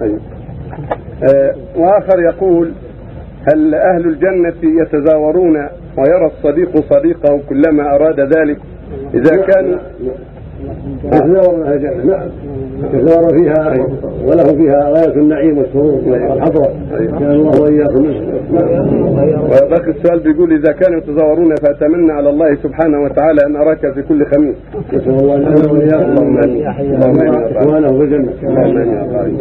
طيب. آه وآخر يقول هل أهل الجنة يتزاورون ويرى الصديق صديقه كلما أراد ذلك؟ إذا كان آه. يتزاور أهل الجنة نعم. يتزاور فيها طيب. وله فيها غاية النعيم والسرور طيب. والحضرة. طيب. كان الله وإياكم. وباقي السؤال بيقول إذا كانوا يتزاورون فأتمنى على الله سبحانه وتعالى أن أراك في كل خميس. نسأل الله ان واياكم اللهم آمين. اللهم آمين اخوانه في الجنة. اللهم آمين